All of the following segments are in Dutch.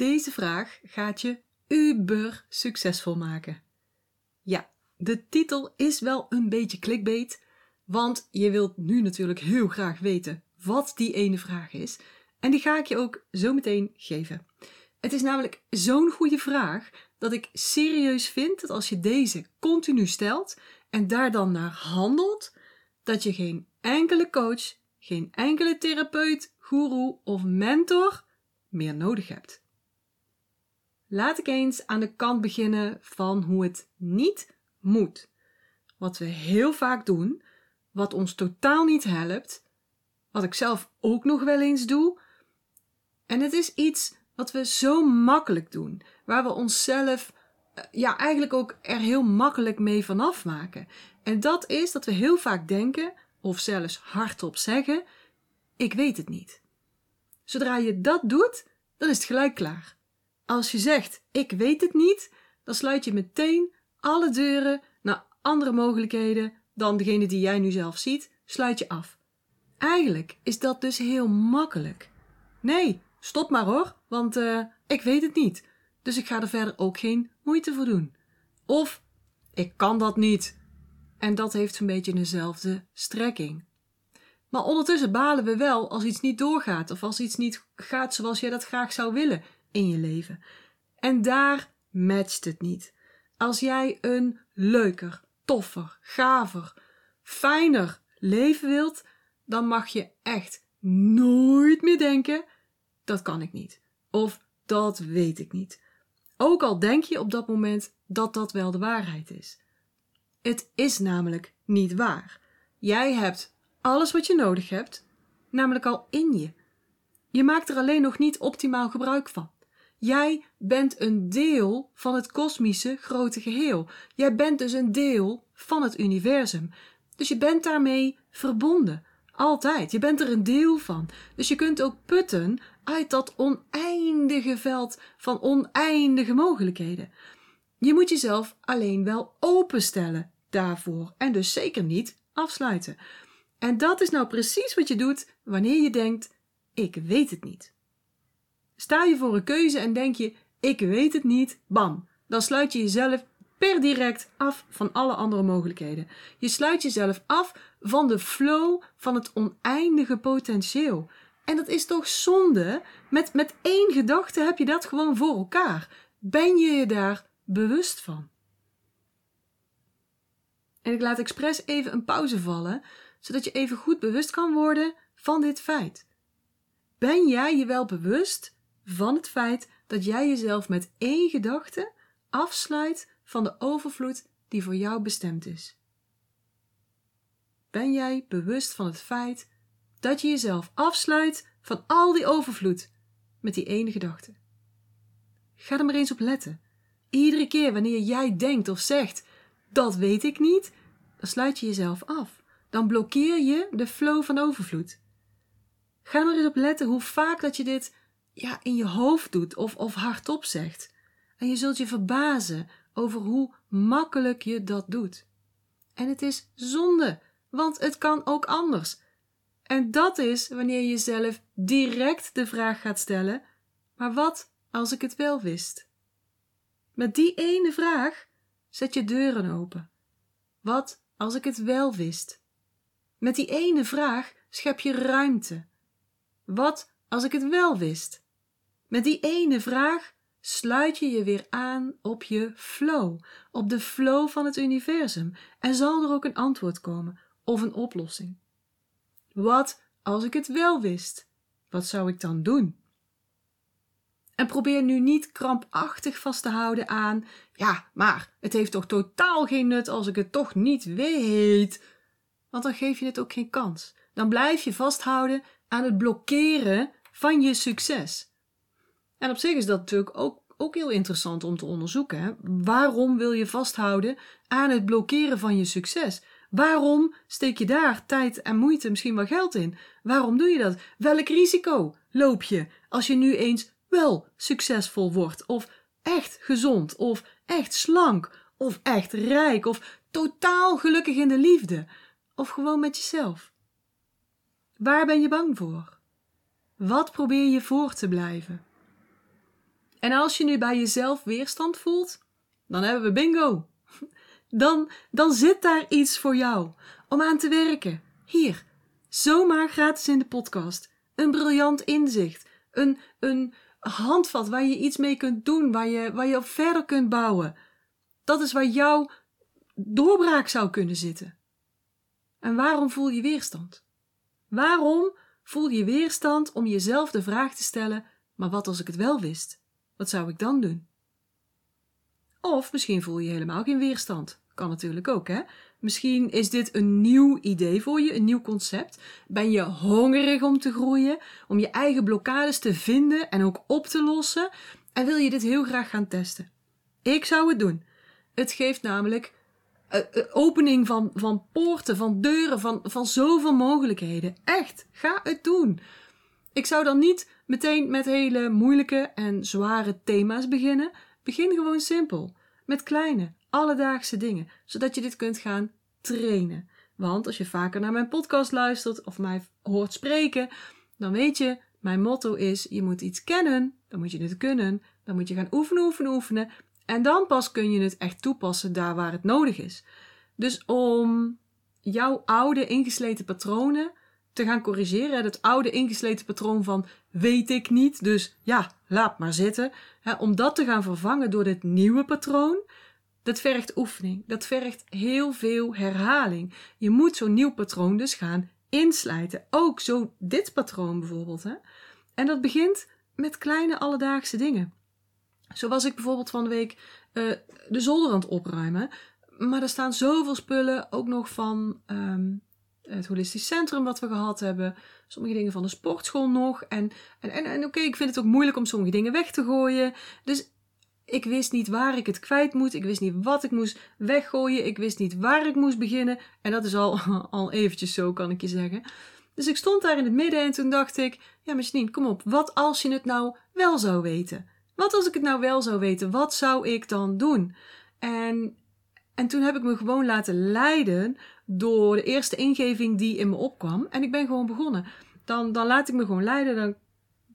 Deze vraag gaat je uber succesvol maken. Ja, de titel is wel een beetje clickbait, want je wilt nu natuurlijk heel graag weten wat die ene vraag is. En die ga ik je ook zo meteen geven. Het is namelijk zo'n goede vraag dat ik serieus vind dat als je deze continu stelt en daar dan naar handelt, dat je geen enkele coach, geen enkele therapeut, guru of mentor meer nodig hebt. Laat ik eens aan de kant beginnen van hoe het niet moet. Wat we heel vaak doen, wat ons totaal niet helpt, wat ik zelf ook nog wel eens doe. En het is iets wat we zo makkelijk doen, waar we onszelf eh, ja, eigenlijk ook er heel makkelijk mee vanaf maken. En dat is dat we heel vaak denken, of zelfs hardop zeggen: Ik weet het niet. Zodra je dat doet, dan is het gelijk klaar. Als je zegt: Ik weet het niet, dan sluit je meteen alle deuren naar andere mogelijkheden dan degene die jij nu zelf ziet, sluit je af. Eigenlijk is dat dus heel makkelijk. Nee, stop maar hoor, want uh, ik weet het niet. Dus ik ga er verder ook geen moeite voor doen. Of ik kan dat niet. En dat heeft een beetje dezelfde strekking. Maar ondertussen balen we wel als iets niet doorgaat of als iets niet gaat zoals jij dat graag zou willen in je leven. En daar matcht het niet. Als jij een leuker, toffer, gaver, fijner leven wilt, dan mag je echt nooit meer denken: dat kan ik niet. Of dat weet ik niet. Ook al denk je op dat moment dat dat wel de waarheid is. Het is namelijk niet waar. Jij hebt alles wat je nodig hebt, namelijk al in je. Je maakt er alleen nog niet optimaal gebruik van. Jij bent een deel van het kosmische grote geheel. Jij bent dus een deel van het universum. Dus je bent daarmee verbonden. Altijd. Je bent er een deel van. Dus je kunt ook putten uit dat oneindige veld van oneindige mogelijkheden. Je moet jezelf alleen wel openstellen daarvoor en dus zeker niet afsluiten. En dat is nou precies wat je doet wanneer je denkt: ik weet het niet. Sta je voor een keuze en denk je: ik weet het niet, bam, dan sluit je jezelf per direct af van alle andere mogelijkheden. Je sluit jezelf af van de flow van het oneindige potentieel. En dat is toch zonde? Met, met één gedachte heb je dat gewoon voor elkaar. Ben je je daar bewust van? En ik laat expres even een pauze vallen, zodat je even goed bewust kan worden van dit feit. Ben jij je wel bewust van het feit dat jij jezelf met één gedachte afsluit van de overvloed die voor jou bestemd is? Ben jij bewust van het feit dat je jezelf afsluit van al die overvloed met die ene gedachte? Ga er maar eens op letten. Iedere keer wanneer jij denkt of zegt: dat weet ik niet, dan sluit je jezelf af. Dan blokkeer je de flow van overvloed. Ga er maar eens op letten hoe vaak dat je dit ja, in je hoofd doet of, of hardop zegt. En je zult je verbazen over hoe makkelijk je dat doet. En het is zonde, want het kan ook anders. En dat is wanneer je zelf direct de vraag gaat stellen: maar wat als ik het wel wist? Met die ene vraag zet je deuren open. Wat als ik het wel wist? Met die ene vraag schep je ruimte. Wat als ik het wel wist? Met die ene vraag sluit je je weer aan op je flow, op de flow van het universum, en zal er ook een antwoord komen of een oplossing. Wat als ik het wel wist? Wat zou ik dan doen? En probeer nu niet krampachtig vast te houden aan, ja, maar het heeft toch totaal geen nut als ik het toch niet weet. Want dan geef je het ook geen kans. Dan blijf je vasthouden aan het blokkeren van je succes. En op zich is dat natuurlijk ook, ook heel interessant om te onderzoeken. Hè? Waarom wil je vasthouden aan het blokkeren van je succes? Waarom steek je daar tijd en moeite, misschien wel geld in? Waarom doe je dat? Welk risico loop je als je nu eens wel succesvol wordt, of echt gezond, of echt slank, of echt rijk, of totaal gelukkig in de liefde, of gewoon met jezelf? Waar ben je bang voor? Wat probeer je voor te blijven? En als je nu bij jezelf weerstand voelt, dan hebben we bingo. Dan, dan zit daar iets voor jou om aan te werken. Hier, zomaar gratis in de podcast. Een briljant inzicht. Een, een handvat waar je iets mee kunt doen, waar je, waar je op verder kunt bouwen. Dat is waar jouw doorbraak zou kunnen zitten. En waarom voel je weerstand? Waarom voel je weerstand om jezelf de vraag te stellen: maar wat als ik het wel wist? Wat zou ik dan doen? Of misschien voel je helemaal geen weerstand. Kan natuurlijk ook, hè? Misschien is dit een nieuw idee voor je, een nieuw concept. Ben je hongerig om te groeien, om je eigen blokkades te vinden en ook op te lossen? En wil je dit heel graag gaan testen? Ik zou het doen. Het geeft namelijk uh, opening van, van poorten, van deuren, van, van zoveel mogelijkheden. Echt, ga het doen. Ik zou dan niet meteen met hele moeilijke en zware thema's beginnen. Begin gewoon simpel, met kleine, alledaagse dingen, zodat je dit kunt gaan trainen. Want als je vaker naar mijn podcast luistert of mij hoort spreken, dan weet je, mijn motto is: je moet iets kennen, dan moet je het kunnen, dan moet je gaan oefenen, oefenen, oefenen. En dan pas kun je het echt toepassen daar waar het nodig is. Dus om jouw oude ingesleten patronen te gaan corrigeren, het oude ingesleten patroon van weet ik niet, dus ja, laat maar zitten, om dat te gaan vervangen door dit nieuwe patroon, dat vergt oefening. Dat vergt heel veel herhaling. Je moet zo'n nieuw patroon dus gaan inslijten. Ook zo dit patroon bijvoorbeeld. Hè? En dat begint met kleine alledaagse dingen. Zo was ik bijvoorbeeld van de week uh, de zolder aan het opruimen. Maar er staan zoveel spullen, ook nog van um, het holistisch centrum wat we gehad hebben. Sommige dingen van de sportschool nog. En, en, en, oké, ik vind het ook moeilijk om sommige dingen weg te gooien. Dus ik wist niet waar ik het kwijt moet. Ik wist niet wat ik moest weggooien. Ik wist niet waar ik moest beginnen. En dat is al, al eventjes zo, kan ik je zeggen. Dus ik stond daar in het midden en toen dacht ik: Ja, maar kom op. Wat als je het nou wel zou weten? Wat als ik het nou wel zou weten? Wat zou ik dan doen? En, en toen heb ik me gewoon laten leiden door de eerste ingeving die in me opkwam. En ik ben gewoon begonnen. Dan, dan laat ik me gewoon leiden. Dan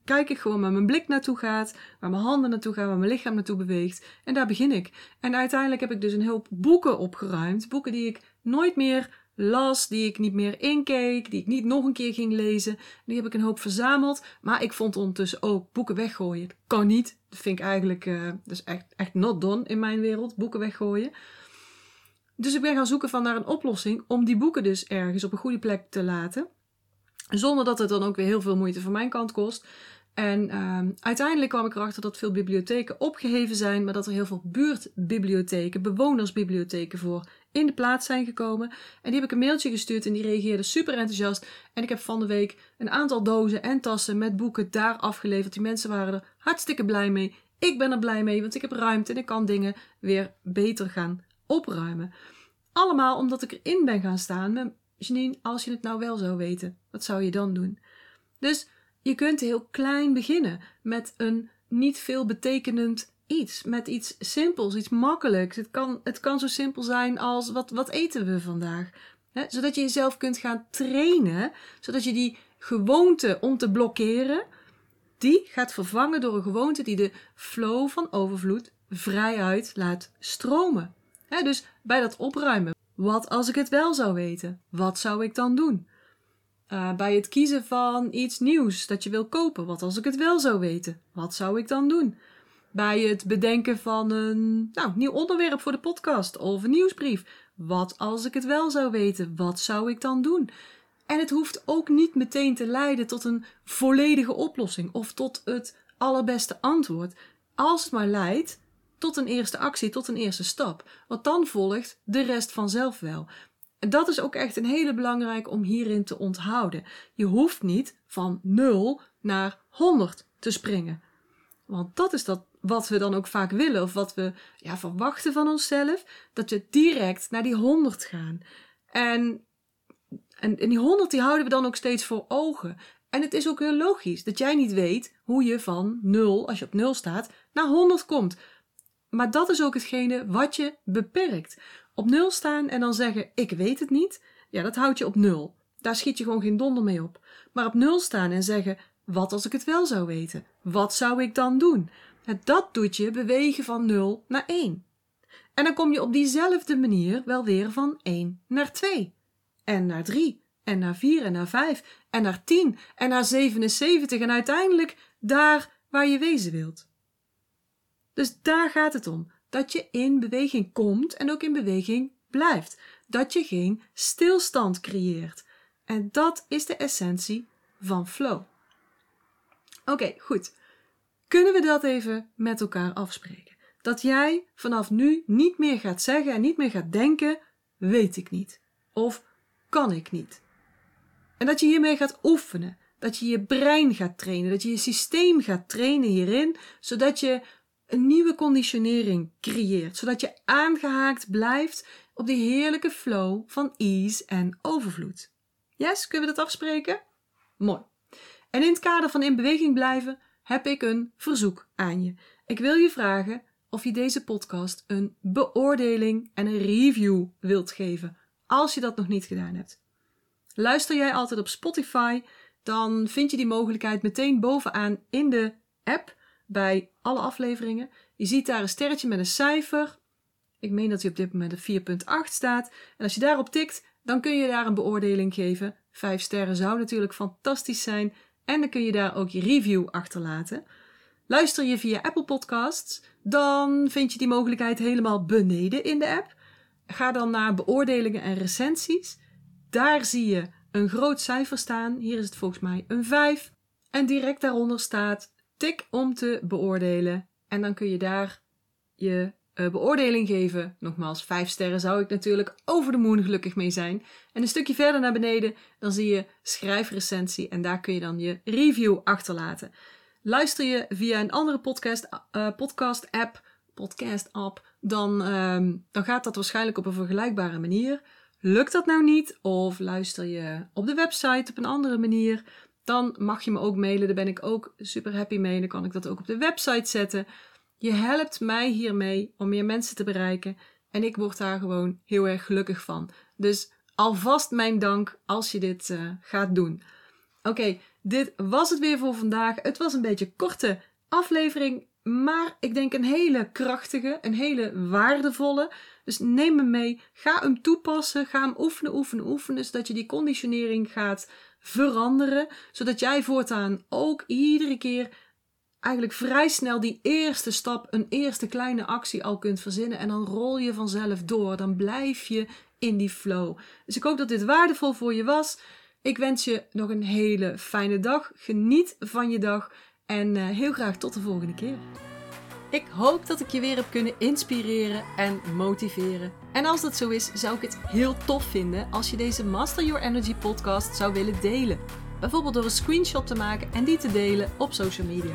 kijk ik gewoon waar mijn blik naartoe gaat, waar mijn handen naartoe gaan, waar mijn lichaam naartoe beweegt. En daar begin ik. En uiteindelijk heb ik dus een hoop boeken opgeruimd. Boeken die ik nooit meer las, die ik niet meer inkeek, die ik niet nog een keer ging lezen. Die heb ik een hoop verzameld. Maar ik vond ondertussen ook boeken weggooien. Dat kan niet. Dat vind ik eigenlijk, is echt, echt not done in mijn wereld, boeken weggooien. Dus ik ben gaan zoeken van naar een oplossing om die boeken dus ergens op een goede plek te laten. Zonder dat het dan ook weer heel veel moeite van mijn kant kost. En uh, uiteindelijk kwam ik erachter dat veel bibliotheken opgeheven zijn, maar dat er heel veel buurtbibliotheken, bewonersbibliotheken voor in de plaats zijn gekomen. En die heb ik een mailtje gestuurd en die reageerde super enthousiast. En ik heb van de week een aantal dozen en tassen met boeken daar afgeleverd. Die mensen waren er hartstikke blij mee. Ik ben er blij mee, want ik heb ruimte en ik kan dingen weer beter gaan opruimen. Allemaal omdat ik erin ben gaan staan Janine, als je het nou wel zou weten, wat zou je dan doen? Dus je kunt heel klein beginnen met een niet veel betekenend iets. Met iets simpels, iets makkelijks. Het kan, het kan zo simpel zijn als wat, wat eten we vandaag? Zodat je jezelf kunt gaan trainen, zodat je die gewoonte om te blokkeren, die gaat vervangen door een gewoonte die de flow van overvloed vrijuit laat stromen. Dus bij dat opruimen. Wat als ik het wel zou weten? Wat zou ik dan doen? Uh, bij het kiezen van iets nieuws dat je wil kopen. Wat als ik het wel zou weten? Wat zou ik dan doen? Bij het bedenken van een nou, nieuw onderwerp voor de podcast of een nieuwsbrief. Wat als ik het wel zou weten? Wat zou ik dan doen? En het hoeft ook niet meteen te leiden tot een volledige oplossing of tot het allerbeste antwoord. Als het maar leidt tot een eerste actie, tot een eerste stap. Want dan volgt de rest vanzelf wel. Dat is ook echt een hele belangrijke om hierin te onthouden. Je hoeft niet van 0 naar 100 te springen. Want dat is dat wat we dan ook vaak willen, of wat we ja, verwachten van onszelf, dat we direct naar die 100 gaan. En, en, die 100 die houden we dan ook steeds voor ogen. En het is ook heel logisch dat jij niet weet hoe je van 0, als je op 0 staat, naar 100 komt. Maar dat is ook hetgene wat je beperkt. Op 0 staan en dan zeggen: Ik weet het niet, ja, dat houdt je op 0. Daar schiet je gewoon geen donder mee op. Maar op 0 staan en zeggen: Wat als ik het wel zou weten? Wat zou ik dan doen? Dat doet je bewegen van 0 naar 1. En dan kom je op diezelfde manier wel weer van 1 naar 2. En naar 3. En naar 4 en naar 5. En naar 10. En naar 77. En uiteindelijk daar waar je wezen wilt. Dus daar gaat het om. Dat je in beweging komt en ook in beweging blijft. Dat je geen stilstand creëert. En dat is de essentie van flow. Oké, goed. Kunnen we dat even met elkaar afspreken? Dat jij vanaf nu niet meer gaat zeggen en niet meer gaat denken: weet ik niet. Of kan ik niet. En dat je hiermee gaat oefenen. Dat je je brein gaat trainen. Dat je je systeem gaat trainen hierin. Zodat je een nieuwe conditionering creëert. Zodat je aangehaakt blijft op die heerlijke flow van ease en overvloed. Yes, kunnen we dat afspreken? Mooi. En in het kader van in beweging blijven heb ik een verzoek aan je. Ik wil je vragen of je deze podcast een beoordeling en een review wilt geven, als je dat nog niet gedaan hebt. Luister jij altijd op Spotify, dan vind je die mogelijkheid meteen bovenaan in de app bij alle afleveringen. Je ziet daar een sterretje met een cijfer. Ik meen dat hij op dit moment op 4.8 staat. En als je daarop tikt, dan kun je daar een beoordeling geven. Vijf sterren zou natuurlijk fantastisch zijn. En dan kun je daar ook je review achterlaten. Luister je via Apple Podcasts, dan vind je die mogelijkheid helemaal beneden in de app. Ga dan naar beoordelingen en recensies. Daar zie je een groot cijfer staan. Hier is het volgens mij een 5. En direct daaronder staat tik om te beoordelen. En dan kun je daar je uh, beoordeling geven. Nogmaals, 5 sterren zou ik natuurlijk over de moon gelukkig mee zijn. En een stukje verder naar beneden, dan zie je schrijfrecensie en daar kun je dan je review achterlaten. Luister je via een andere podcast, uh, podcast app, podcast app, dan, uh, dan gaat dat waarschijnlijk op een vergelijkbare manier. Lukt dat nou niet, of luister je op de website op een andere manier, dan mag je me ook mailen. Daar ben ik ook super happy mee. Dan kan ik dat ook op de website zetten. Je helpt mij hiermee om meer mensen te bereiken en ik word daar gewoon heel erg gelukkig van. Dus alvast mijn dank als je dit uh, gaat doen. Oké, dit was het weer voor vandaag. Het was een beetje korte aflevering, maar ik denk een hele krachtige, een hele waardevolle. Dus neem me mee, ga hem toepassen, ga hem oefenen, oefenen, oefenen, zodat je die conditionering gaat veranderen, zodat jij voortaan ook iedere keer eigenlijk vrij snel die eerste stap, een eerste kleine actie al kunt verzinnen. En dan rol je vanzelf door. Dan blijf je in die flow. Dus ik hoop dat dit waardevol voor je was. Ik wens je nog een hele fijne dag. Geniet van je dag. En uh, heel graag tot de volgende keer. Ik hoop dat ik je weer heb kunnen inspireren en motiveren. En als dat zo is, zou ik het heel tof vinden als je deze Master Your Energy podcast zou willen delen. Bijvoorbeeld door een screenshot te maken en die te delen op social media.